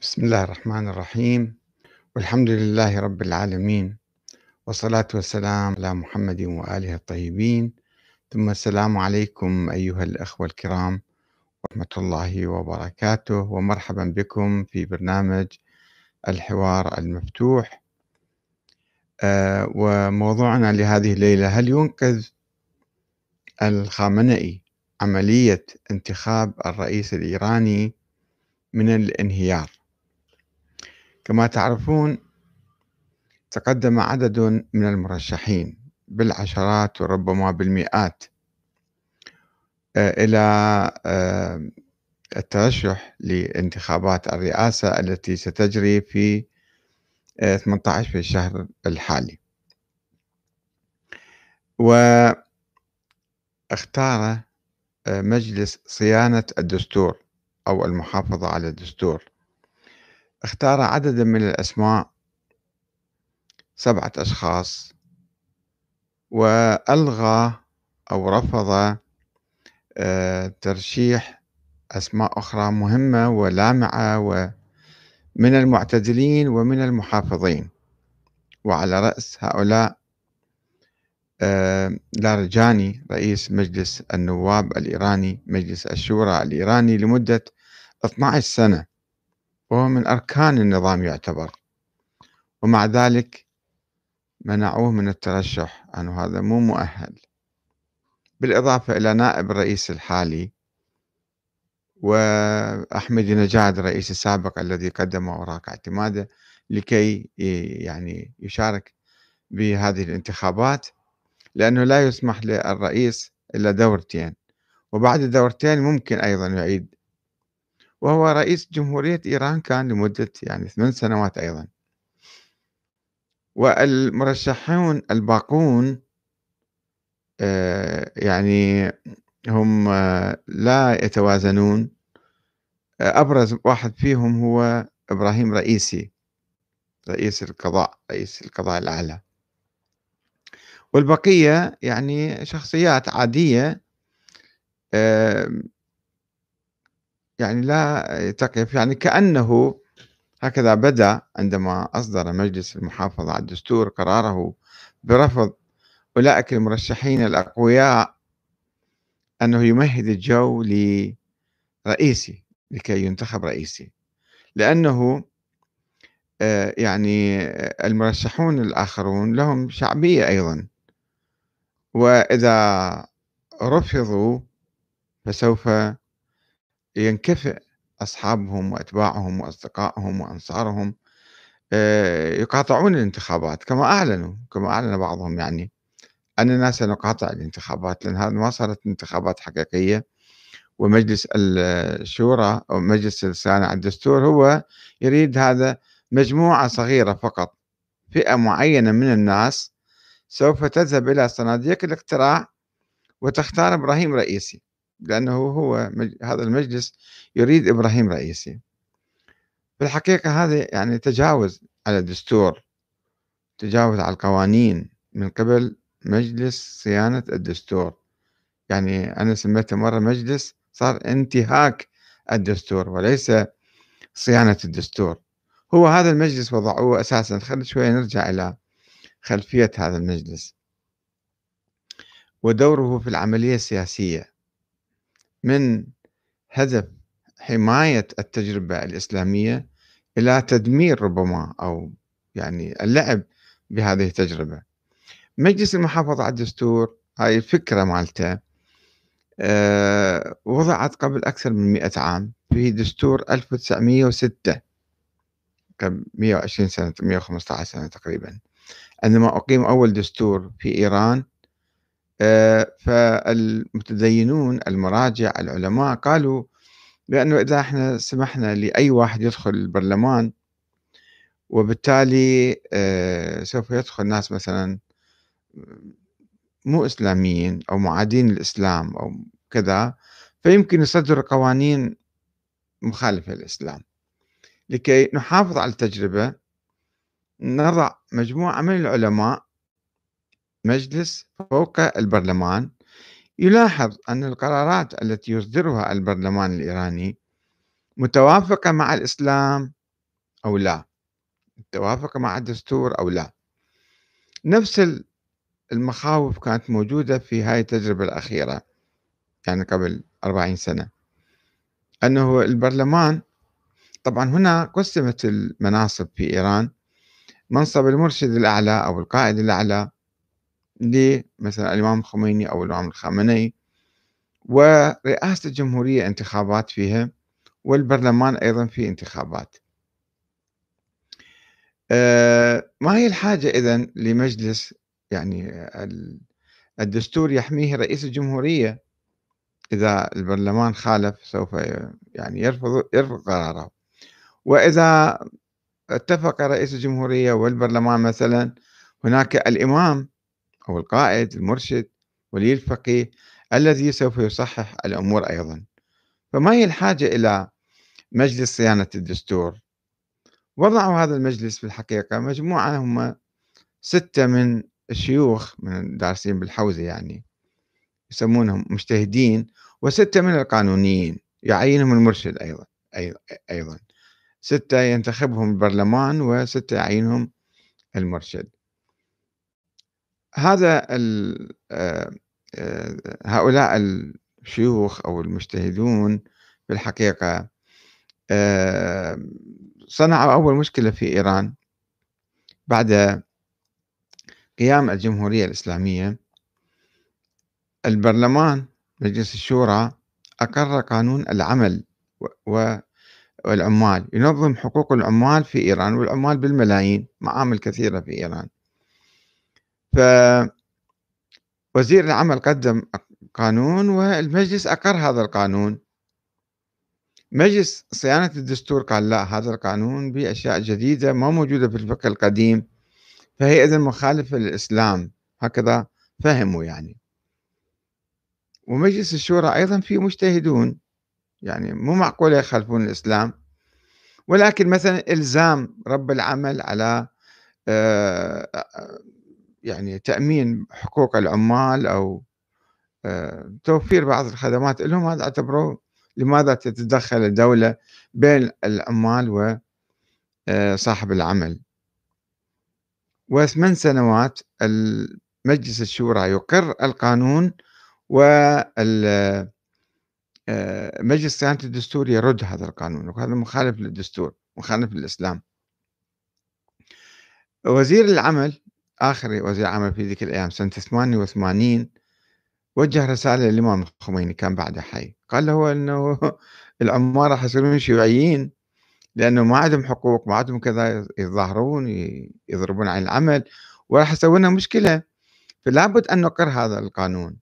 بسم الله الرحمن الرحيم. والحمد لله رب العالمين. والصلاة والسلام على محمد وآله الطيبين. ثم السلام عليكم أيها الأخوة الكرام ورحمة الله وبركاته. ومرحبا بكم في برنامج الحوار المفتوح. آه وموضوعنا لهذه الليلة هل ينقذ الخامنئي عملية انتخاب الرئيس الإيراني من الانهيار؟ كما تعرفون تقدم عدد من المرشحين بالعشرات وربما بالمئات. آه، إلى آه، الترشح لانتخابات الرئاسة التي ستجري في 18 آه، في الشهر الحالي. واختار مجلس صيانة الدستور أو المحافظة على الدستور. اختار عددا من الأسماء سبعة أشخاص وألغى أو رفض آه، ترشيح أسماء أخرى مهمة ولامعة ومن المعتدلين ومن المحافظين. وعلى رأس هؤلاء آه، لارجاني رئيس مجلس النواب الإيراني مجلس الشورى الإيراني لمدة 12 سنة. وهو من أركان النظام يعتبر. ومع ذلك منعوه من الترشح أنه هذا مو مؤهل. بالإضافة إلى نائب الرئيس الحالي وأحمد نجاد الرئيس السابق الذي قدم أوراق اعتماده لكي يعني يشارك بهذه الانتخابات لأنه لا يسمح للرئيس إلا دورتين. وبعد دورتين ممكن أيضا يعيد وهو رئيس جمهورية إيران كان لمدة يعني ثمان سنوات أيضا. والمرشحون الباقون آه، يعني هم آه، لا يتوازنون. آه، أبرز واحد فيهم هو إبراهيم رئيسي رئيس القضاء رئيس القضاء الأعلى. والبقية يعني شخصيات عادية يعني لا تقف يعني كأنه هكذا بدأ عندما أصدر مجلس المحافظة على الدستور قراره برفض أولئك المرشحين الأقوياء أنه يمهد الجو لرئيسي لكي ينتخب رئيسي. لأنه آه، يعني المرشحون الآخرون لهم شعبية أيضا. وإذا رفضوا فسوف ينكفئ أصحابهم وأتباعهم وأصدقائهم وأنصارهم يقاطعون الانتخابات كما أعلنوا كما أعلن بعضهم يعني. أننا سنقاطع الانتخابات لأن هذه ما صارت انتخابات حقيقية. ومجلس الشورى أو مجلس الصيانة على الدستور هو يريد هذا مجموعة صغيرة فقط فئة معينة من الناس سوف تذهب إلى صناديق الاقتراع وتختار إبراهيم رئيسي. لأنه هو هذا المجلس يريد إبراهيم رئيسي في الحقيقة هذا يعني تجاوز على الدستور تجاوز على القوانين من قبل مجلس صيانة الدستور. يعني أنا سميته مرة مجلس صار انتهاك الدستور وليس صيانة الدستور. هو هذا المجلس وضعوه أساسا. خلينا شوية نرجع إلى خلفية هذا المجلس. ودوره في العملية السياسية. من هدف حماية التجربة الإسلامية إلى تدمير ربما أو يعني اللعب بهذه التجربة. مجلس المحافظة على الدستور هاي الفكرة مالته أه وضعت قبل أكثر من مئة عام في دستور 1906 قبل 120 سنة 115 سنة تقريبا عندما أقيم أول دستور في إيران آه، فالمتدينون المراجع العلماء قالوا بأنه إذا إحنا سمحنا لأي واحد يدخل البرلمان وبالتالي آه، سوف يدخل ناس مثلا مو إسلاميين أو معادين الإسلام أو كذا فيمكن يصدر قوانين مخالفة للإسلام. لكي نحافظ على التجربة نضع مجموعة من العلماء مجلس فوق البرلمان يلاحظ أن القرارات التي يصدرها البرلمان الإيراني متوافقة مع الإسلام أو لا؟ توافق مع الدستور أو لا؟ نفس المخاوف كانت موجودة في هاي التجربة الأخيرة يعني قبل أربعين سنة أنه البرلمان طبعا هنا قسمت المناصب في إيران منصب المرشد الأعلى أو القائد الأعلى لمثلا الإمام الخميني أو الإمام الخامنئي. ورئاسة الجمهورية انتخابات فيها والبرلمان أيضا في انتخابات. آه، ما هي الحاجة إذن لمجلس يعني الدستور يحميه رئيس الجمهورية؟ إذا البرلمان خالف سوف يعني يرفض يرفض قراره. وإذا اتفق رئيس الجمهورية والبرلمان مثلا هناك الإمام أو القائد المرشد ولي الفقيه الذي سوف يصحح الأمور أيضا. فما هي الحاجة إلى مجلس صيانة الدستور؟ وضعوا هذا المجلس في الحقيقة مجموعة هم ستة من الشيوخ من الدارسين بالحوزة يعني يسمونهم مجتهدين وستة من القانونيين يعينهم المرشد أيضا أيضا. ستة ينتخبهم البرلمان وستة يعينهم المرشد. هذا آه، آه، هؤلاء الشيوخ أو المجتهدون في الحقيقة آه، صنعوا أول مشكلة في إيران بعد قيام الجمهورية الإسلامية. البرلمان مجلس الشورى أقر قانون العمل والعمال ينظم حقوق العمال في إيران والعمال بالملايين معامل كثيرة في إيران. فوزير العمل قدم قانون والمجلس أقر هذا القانون. مجلس صيانة الدستور قال لا هذا القانون بأشياء جديدة ما موجودة في الفقه القديم فهي إذا مخالفة للإسلام. هكذا فهموا يعني. ومجلس الشورى أيضا فيه مجتهدون يعني مو معقولة يخالفون الإسلام. ولكن مثلا إلزام رب العمل على آه، يعني تأمين حقوق العمال أو آه، توفير بعض الخدمات لهم هذا اعتبروه لماذا تتدخل الدولة بين العمال وصاحب آه، العمل. وثمان سنوات مجلس الشورى يقر القانون ومجلس آه، صيانة الدستور يرد هذا القانون وهذا مخالف للدستور مخالف للإسلام. وزير العمل آخر وزير عمل في ذيك الأيام سنة 88 وجه رسالة للإمام الخميني كان بعده حي. قال له أنه العمال راح يصيرون شيوعيين لأنه ما عندهم حقوق ما عندهم كذا يتظاهرون يضربون عن العمل وراح يسوون مشكلة. فلا بد أن نقر هذا القانون.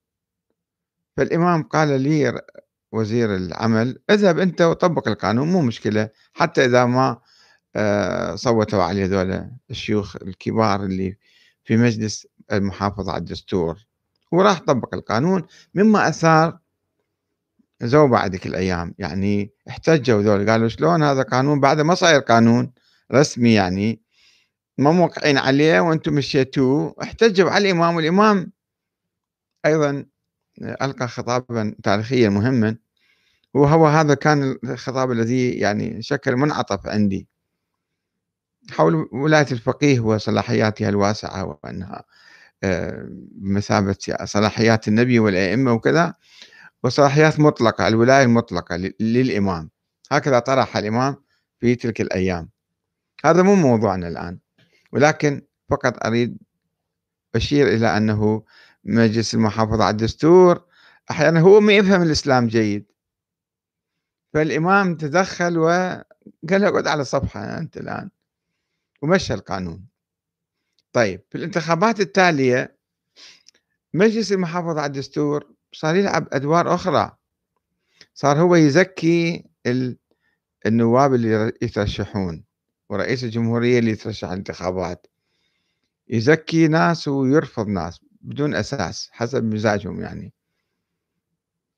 فالإمام قال لي وزير العمل اذهب أنت وطبق القانون مو مشكلة حتى إذا ما آه، صوتوا عليه ذولا الشيوخ الكبار اللي في مجلس المحافظة على الدستور وراح طبق القانون مما أثار زوبة هذيك الأيام. يعني احتجوا ذول قالوا شلون هذا قانون؟ بعد ما صاير قانون رسمي يعني ما موقعين عليه وأنتم مشيتوه. احتجوا على الإمام والإمام أيضا ألقى خطابا تاريخيا مهما وهو هذا كان الخطاب الذي يعني شكل منعطف عندي. حول ولاية الفقيه وصلاحياتها الواسعة وأنها آه، بمثابة صلاحيات النبي والأئمة وكذا وصلاحيات مطلقة الولاية المطلقة للإمام. هكذا طرح الإمام في تلك الأيام. هذا مو موضوعنا الآن ولكن فقط أريد أشير إلى أنه مجلس المحافظة على الدستور أحيانا هو ما يفهم الإسلام جيد. فالإمام تدخل وقال له اقعد على صفحة أنت الآن. ومشى القانون. طيب في الانتخابات التالية مجلس المحافظة على الدستور صار يلعب أدوار أخرى. صار هو يزكي النواب اللي يترشحون ورئيس الجمهورية اللي يترشح الانتخابات. يزكي ناس ويرفض ناس بدون أساس حسب مزاجهم يعني.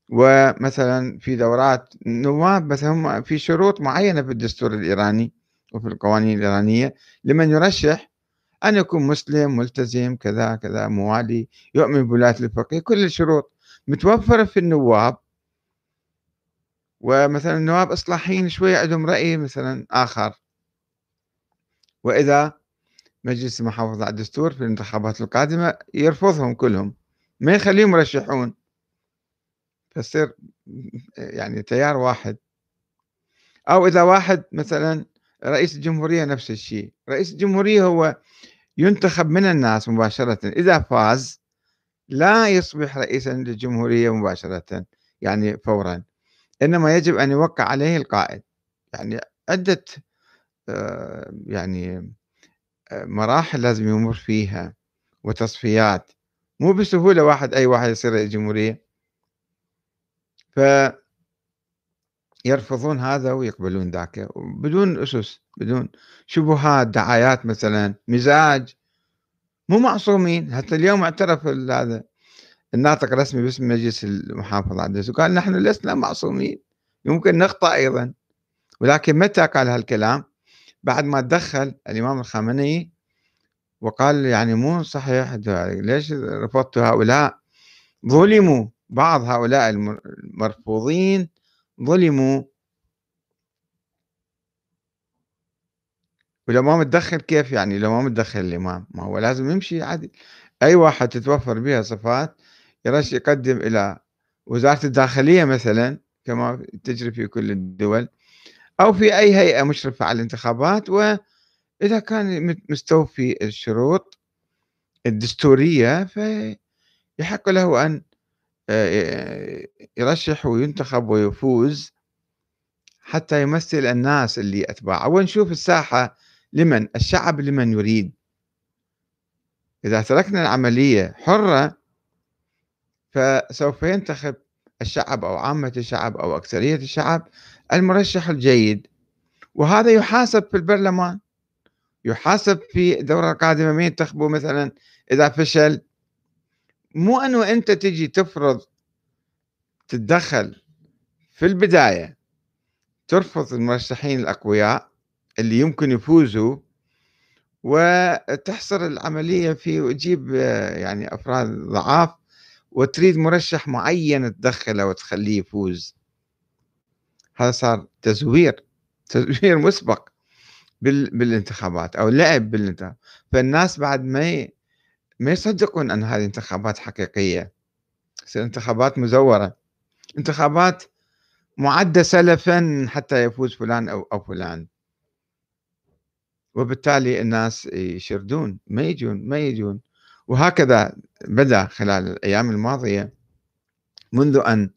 ومثلا في دورات نواب مثلا في شروط معينة في الدستور الإيراني. وفي القوانين الإيرانية لمن يرشح أن يكون مسلم ملتزم كذا كذا موالي يؤمن بولاية الفقيه كل الشروط. متوفرة في النواب. ومثلا النواب إصلاحيين شوية عندهم رأي مثلا آخر. وإذا مجلس المحافظة على الدستور في الانتخابات القادمة يرفضهم كلهم. ما يخليهم يرشحون. فتصير يعني تيار واحد. أو إذا واحد مثلا رئيس الجمهورية نفس الشيء. رئيس الجمهورية هو ينتخب من الناس مباشرة. إذا فاز لا يصبح رئيسا للجمهورية مباشرة يعني فورا. إنما يجب أن يوقع عليه القائد. يعني عدة آه، يعني آه، مراحل لازم يمر فيها وتصفيات. مو بسهولة واحد أي واحد يصير رئيس جمهورية. ف يرفضون هذا ويقبلون ذاك بدون أسس بدون شبهات دعايات مثلا مزاج. مو معصومين. حتى اليوم اعترف هذا الناطق الرسمي باسم مجلس المحافظة على الدستور قال نحن لسنا معصومين. يمكن نخطأ أيضا. ولكن متى قال هالكلام؟ بعد ما تدخل الإمام الخامنئي وقال يعني مو صحيح ليش رفضتوا هؤلاء؟ ظلموا بعض هؤلاء المرفوضين ظلموا. ولو ما متدخل كيف يعني؟ لو ما متدخل الإمام ما هو لازم يمشي عادي. أي واحد تتوفر بها صفات يرش يقدم إلى وزارة الداخلية مثلا كما تجري في كل الدول أو في أي هيئة مشرفة على الانتخابات. وإذا كان مستوفي الشروط الدستورية فيحق له أن يرشح وينتخب ويفوز حتى يمثل الناس اللي أتباعه. ونشوف الساحة لمن؟ الشعب لمن يريد. إذا تركنا العملية حرة فسوف ينتخب الشعب أو عامة الشعب أو أكثرية الشعب المرشح الجيد. وهذا يحاسب في البرلمان يحاسب في الدورة القادمة مين ينتخبه؟ مثلا إذا فشل مو أنه أنت تجي تفرض تتدخل في البداية ترفض المرشحين الأقوياء اللي يمكن يفوزوا وتحصر العملية في وتجيب يعني أفراد ضعاف وتريد مرشح معين تدخله وتخليه يفوز. هذا صار تزوير تزوير مسبق بالانتخابات أو لعب بالانتخابات. فالناس بعد ما ما يصدقون أن هذه انتخابات حقيقية. تصير انتخابات مزورة. انتخابات معدة سلفا حتى يفوز فلان أو أو فلان. وبالتالي الناس يشردون ما يجون ما يجون. وهكذا بدأ خلال الأيام الماضية. منذ أن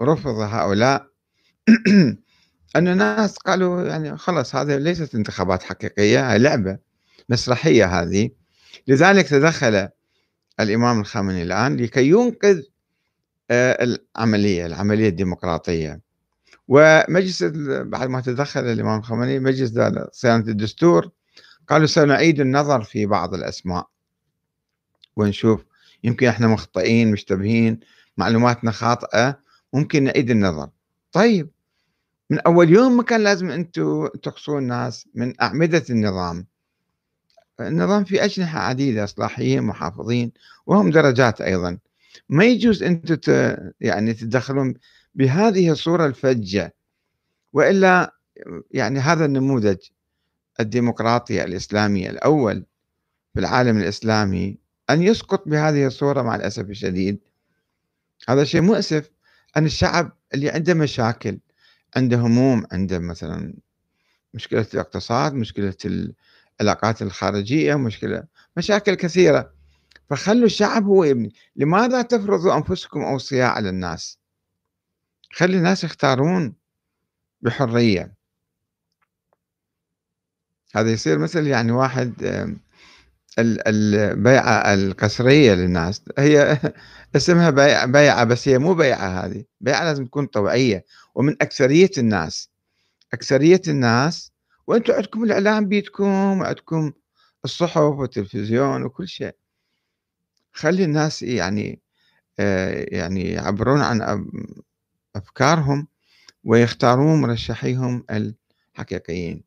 رفض هؤلاء أن الناس قالوا يعني خلص هذه ليست انتخابات حقيقية هاي لعبة مسرحية هذه. لذلك تدخل الإمام الخامنئي الآن لكي ينقذ آه، العملية العملية الديمقراطية. ومجلس بعد ما تدخل الإمام الخامنئي مجلس صيانة الدستور قالوا سنعيد النظر في بعض الأسماء. ونشوف يمكن إحنا مخطئين مشتبهين معلوماتنا خاطئه ممكن نعيد النظر. طيب من أول يوم ما كان لازم أنتم تقصون الناس من أعمدة النظام. النظام في أجنحة عديدة إصلاحيين محافظين وهم درجات أيضا. ما يجوز أنتم يعني تتدخلون بهذه الصورة الفجة وإلا يعني هذا النموذج الديمقراطي الإسلامي الأول في العالم الإسلامي أن يسقط بهذه الصورة مع الأسف الشديد. هذا شيء مؤسف أن الشعب اللي عنده مشاكل عنده هموم عنده مثلا مشكلة الاقتصاد مشكلة العلاقات الخارجية مشكلة مشاكل كثيرة. فخلوا الشعب هو يبني. لماذا تفرضوا أنفسكم أوصياء على الناس؟ خلي الناس يختارون بحرية. هذا يصير مثل يعني واحد البيعة القسرية للناس. هي اسمها بيعة بس هي مو بيعة هذه. بيعة لازم تكون طوعية ومن أكثرية الناس أكثرية الناس وأنتم عندكم الإعلام بيدكم وعندكم الصحف والتلفزيون وكل شيء. خلي الناس يعني آه، يعني يعبرون عن أفكارهم ويختارون مرشحيهم الحقيقيين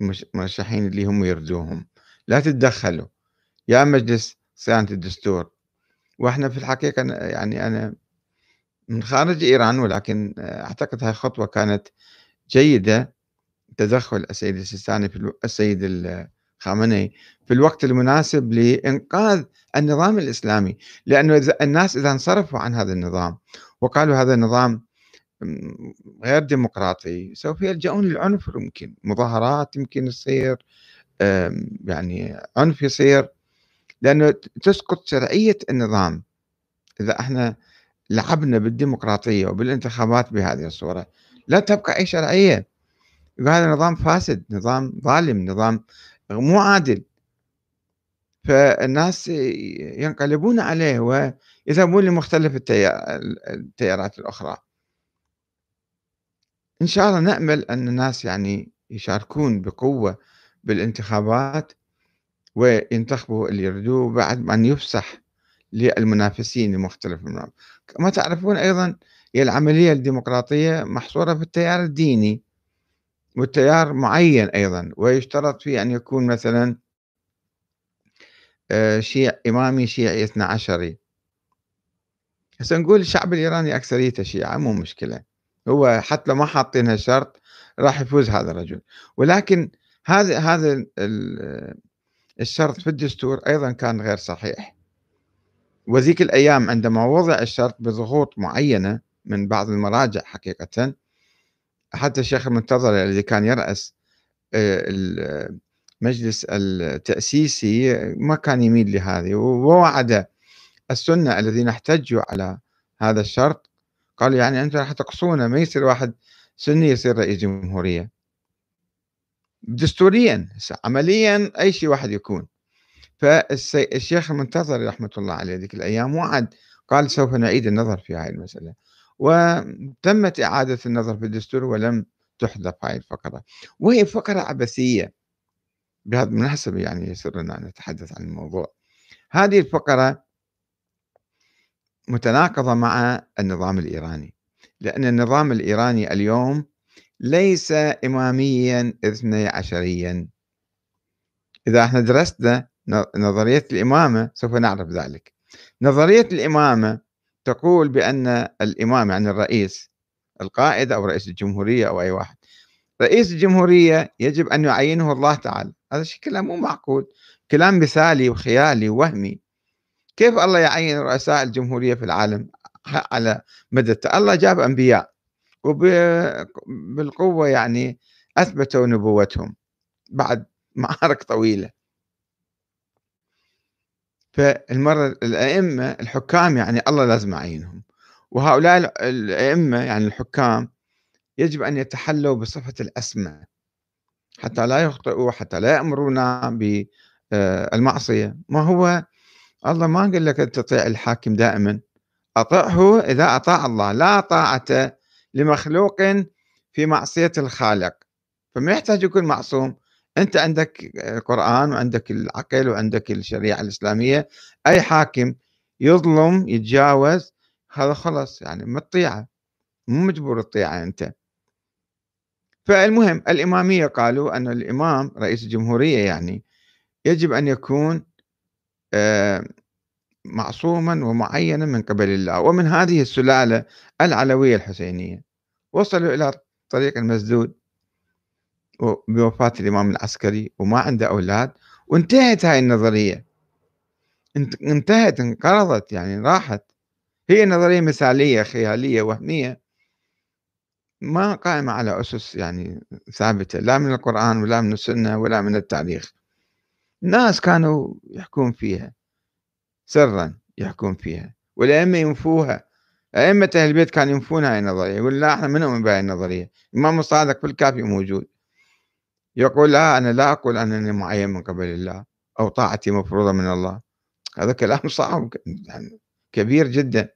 المرشحين اللي هم يرجوهم. لا تتدخلوا. يا مجلس صيانة الدستور. وإحنا في الحقيقة يعني أنا من خارج إيران ولكن أعتقد هاي خطوة كانت جيدة. تدخل السيد السيستاني في السيد خامنئي في الوقت المناسب لإنقاذ النظام الإسلامي. لأنه الناس إذا انصرفوا عن هذا النظام وقالوا هذا النظام غير ديمقراطي سوف يلجؤون للعنف يمكن مظاهرات يمكن تصير يعني عنف يصير. لأنه تسقط شرعية النظام. إذا إحنا لعبنا بالديمقراطية وبالانتخابات بهذه الصورة لا تبقى أي شرعية. هذا نظام فاسد نظام ظالم نظام مو عادل. فالناس ينقلبون عليه ويذهبون لمختلف التيارات الأخرى. إن شاء الله نأمل أن الناس يعني يشاركون بقوة بالانتخابات وينتخبوا اللي يريدوه بعد أن يفسح للمنافسين لمختلف المنافس كما تعرفون أيضا هي العملية الديمقراطية محصورة في التيار الديني. والتيار معين أيضا ويشترط فيه أن يكون مثلا آه، شيع إمامي شيعي اثنى عشري. هسه نقول الشعب الإيراني أكثريته شيعة مو مشكلة. هو حتى لو ما حاطين هالشرط راح يفوز هذا الرجل. ولكن هذا هذا الشرط في الدستور أيضا كان غير صحيح. وذيك الأيام عندما وضع الشرط بضغوط معينة من بعض المراجع حقيقة حتى الشيخ المنتظر الذي كان يرأس آه، المجلس التأسيسي ما كان يميل لهذه ووعد السنة الذين احتجوا على هذا الشرط. قالوا يعني أنتم راح تقصونا ما يصير واحد سني يصير رئيس جمهورية. دستوريا عمليا أي شيء واحد يكون. فالشيخ المنتظر رحمة الله عليه ذيك الأيام وعد قال سوف نعيد النظر في هذه المسألة. وتمت إعادة النظر في الدستور ولم تحذف هذه الفقرة. وهي فقرة عبثية. بهذا المناسبة يعني يسرنا أن نتحدث عن الموضوع. هذه الفقرة متناقضة مع النظام الإيراني. لأن النظام الإيراني اليوم ليس إماميا إثني عشريا. إذا إحنا درسنا نظرية الإمامة سوف نعرف ذلك. نظرية الإمامة تقول بأن الإمام يعني الرئيس القائد أو رئيس الجمهورية أو أي واحد. رئيس الجمهورية يجب أن يعينه الله تعالى. هذا الشيء كلام مو معقول. كلام مثالي وخيالي وهمي كيف الله يعين رؤساء الجمهورية في العالم على مدى الله جاب أنبياء وبالقوة يعني أثبتوا نبوتهم بعد معارك طويلة. فالمرة الأئمة الحكام يعني الله لازم يعينهم وهؤلاء الأئمة يعني الحكام يجب أن يتحلوا بصفة الأسمى حتى لا يخطئوا حتى لا يأمرونا بالمعصية ما هو؟ الله ما قال لك تطيع الحاكم دائما. أطعه إذا أطاع الله. لا طاعة لمخلوق في معصية الخالق. فما يحتاج يكون معصوم. أنت عندك القرآن وعندك العقل وعندك الشريعة الإسلامية أي حاكم يظلم يتجاوز هذا خلص يعني ما تطيعه مو مجبور تطيعه أنت. فالمهم الإمامية قالوا أن الإمام رئيس الجمهورية يعني يجب أن يكون آه، معصوما ومعينا من قبل الله ومن هذه السلالة العلوية الحسينية. وصلوا إلى طريق المسدود بوفاة الإمام العسكري وما عنده أولاد وانتهت هاي النظرية. انتهت انقرضت يعني راحت. هي نظرية مثالية خيالية وهمية. ما قائمة على أسس يعني ثابتة لا من القرآن ولا من السنة ولا من التاريخ. ناس كانوا يحكون فيها سرا يحكون فيها والأئمة ينفوها. أئمة أهل البيت كانوا ينفون هاي النظرية يقول لا إحنا منهم بهاي النظرية. الإمام الصادق في الكافي موجود. يقول لا أنا لا أقول أنني معين من قبل الله أو طاعتي مفروضة من الله. هذا كلام صعب يعني كبير جدا.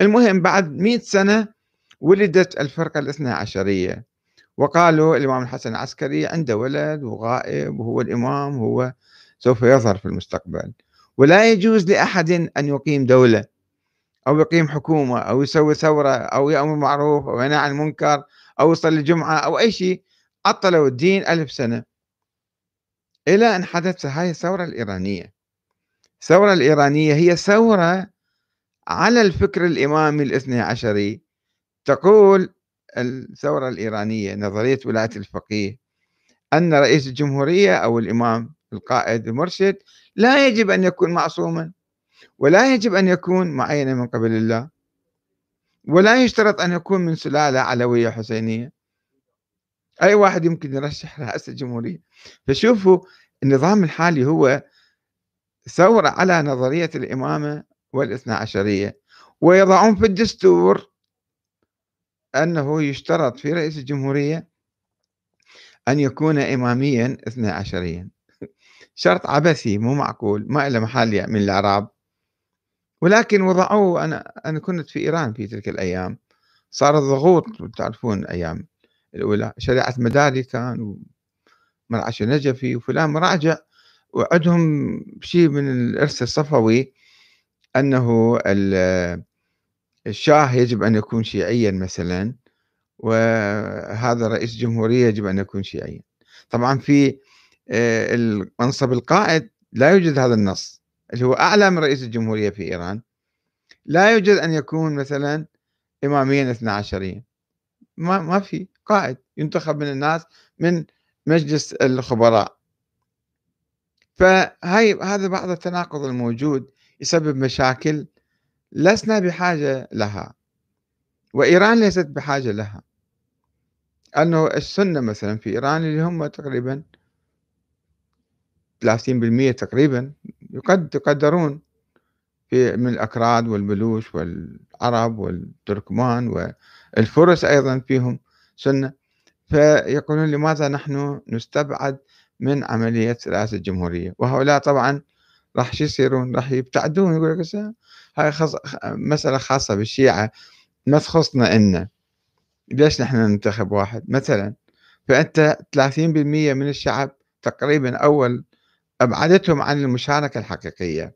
المهم بعد مئة سنة ولدت الفرقة الاثنى عشرية. وقالوا الإمام الحسن العسكري عنده ولد وغائب وهو الإمام هو سوف يظهر في المستقبل. ولا يجوز لأحد أن يقيم دولة أو يقيم حكومة أو يسوي ثورة أو يأمر معروف أو ينهى عن المنكر أو يصلي الجمعة أو أي شيء عطلوا الدين ألف سنة. إلى أن حدث هاي الثورة الإيرانية. الثورة الإيرانية هي ثورة على الفكر الإمامي الاثني عشري. تقول الثورة الإيرانية نظرية ولاية الفقيه أن رئيس الجمهورية أو الإمام القائد المرشد لا يجب أن يكون معصوما ولا يجب أن يكون معينا من قبل الله ولا يشترط أن يكون من سلالة علوية حسينية. أي واحد يمكن يرشح رئاسة الجمهورية فشوفوا النظام الحالي هو ثورة على نظرية الإمامة والإثنى عشرية ويضعون في الدستور أنه يشترط في رئيس الجمهورية أن يكون إماميا إثنى عشريا. شرط عبثي مو معقول ما له محل من الإعراب. ولكن وضعوه أنا أنا كنت في إيران في تلك الأيام. صار الضغوط تعرفون أيام الأولى شريعة مداري كان ومرعش نجفي وفلان مراجع. وعندهم شيء من الإرث الصفوي أنه الشاه يجب أن يكون شيعيا مثلا وهذا رئيس جمهورية يجب أن يكون شيعيا. طبعا في آه، المنصب القائد لا يوجد هذا النص اللي هو أعلى من رئيس الجمهورية في إيران. لا يوجد أن يكون مثلا إماميا اثنا عشريا ما, ما في قائد ينتخب من الناس من مجلس الخبراء. فهاي هذا بعض التناقض الموجود يسبب مشاكل لسنا بحاجة لها وإيران ليست بحاجة لها. أنه السنة مثلا في إيران اللي هم تقريبا 30% تقريبا يقد يقدرون في من الأكراد والبلوش والعرب والتركمان والفرس أيضا فيهم سنة. فيقولون لماذا نحن نستبعد من عملية رئاسة الجمهورية؟ وهؤلاء طبعا راح شو يصيرون؟ راح يبتعدون يقول لك هاي خص... مسألة خاصة بالشيعة. ما تخصنا إنا ليش نحن ننتخب واحد؟ مثلا فأنت 30% من الشعب تقريبا أول أبعدتهم عن المشاركة الحقيقية.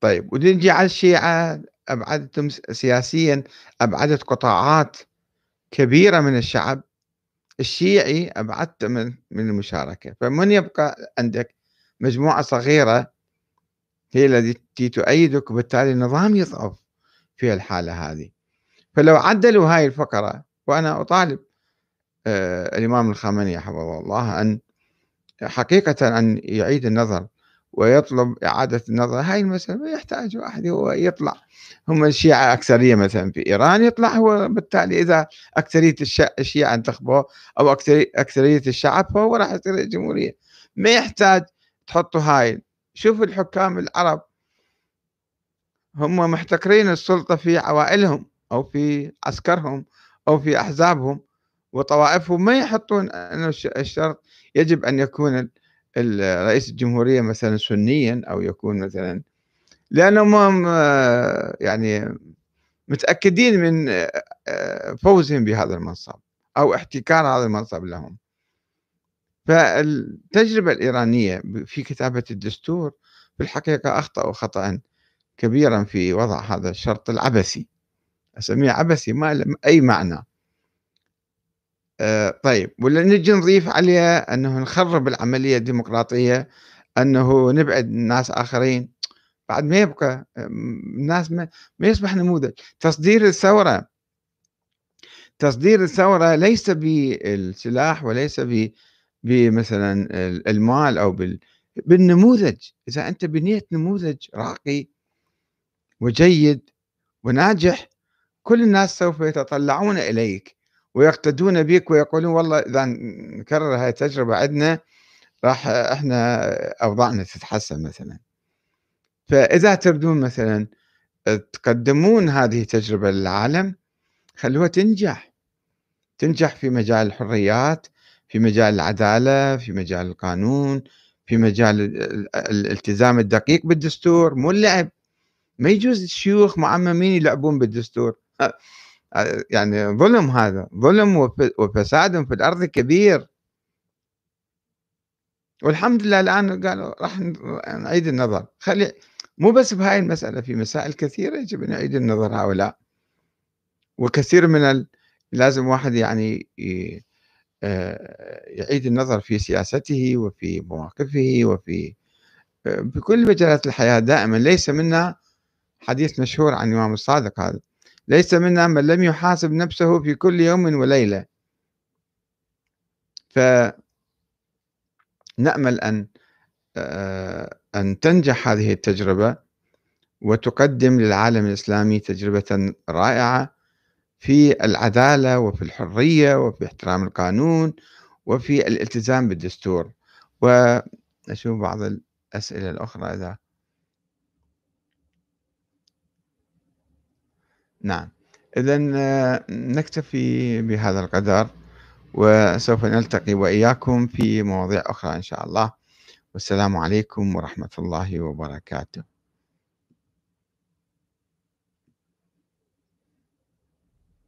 طيب ونجي على الشيعة. أبعدتهم سياسيا أبعدت قطاعات كبيرة من الشعب. الشيعي أبعدت من من المشاركة. فمن يبقى عندك مجموعة صغيرة هي التي تؤيدك وبالتالي النظام يضعف في الحالة هذه. فلو عدلوا هاي الفقرة وأنا أطالب آه الإمام الخامنئي حفظه الله أن حقيقة أن يعيد النظر ويطلب إعادة النظر. هاي المسألة ما يحتاج واحد هو يطلع. هم الشيعة أكثرية مثلا في إيران يطلع هو بالتالي إذا أكثرية الشيعة انتخبوه أو أكثرية الشعب فهو راح يصير الجمهورية. ما يحتاج تحطوا هاي. شوفوا الحكام العرب. هم محتكرين السلطة في عوائلهم أو في عسكرهم أو في أحزابهم وطوائفهم. ما يحطون أنه الشرط يجب أن يكون رئيس الجمهورية مثلا سنيا أو يكون مثلا لأنهم يعني متأكدين من فوزهم بهذا المنصب أو احتكار هذا المنصب لهم. فالتجربة الإيرانية في كتابة الدستور في الحقيقة أخطأوا خطأ كبيرا في وضع هذا الشرط العبثي. أسميه عبثي ما له أي معنى. آه طيب ولا نجي نضيف عليه أنه نخرب العملية الديمقراطية أنه نبعد ناس آخرين؟ بعد ما يبقى الناس ما, ما يصبح نموذج. تصدير الثورة. تصدير الثورة ليس بالسلاح وليس بمثلا المال أو بال بالنموذج. إذا أنت بنيت نموذج راقي وجيد وناجح كل الناس سوف يتطلعون إليك. ويقتدون بك ويقولون والله إذا نكرر هاي التجربة عندنا راح إحنا أوضاعنا تتحسن مثلا. فإذا تريدون مثلا تقدمون هذه التجربة للعالم خلوها تنجح. تنجح في مجال الحريات في مجال العدالة في مجال القانون في مجال الالتزام الدقيق بالدستور. مو اللعب. ما يجوز الشيوخ معممين يلعبون بالدستور. يعني ظلم هذا ظلم وفساد في الأرض كبير. والحمد لله الآن قالوا راح نعيد النظر. خلي مو بس بهاي المسألة في مسائل كثيرة يجب أن نعيد النظر هؤلاء. وكثير من ال... لازم واحد يعني آه، يعيد النظر في سياسته وفي مواقفه وفي بكل مجالات الحياة. دائما ليس منا حديث مشهور عن الإمام الصادق هذا. ليس منا من لم يحاسب نفسه في كل يوم وليلة. ف نأمل أن آه، أن تنجح هذه التجربة وتقدم للعالم الإسلامي تجربة رائعة في العدالة وفي الحرية وفي احترام القانون وفي الالتزام بالدستور. ونشوف بعض الأسئلة الأخرى إذا نعم. إذا آه، نكتفي بهذا القدر وسوف نلتقي وإياكم في مواضيع أخرى إن شاء الله. والسلام عليكم ورحمة الله وبركاته.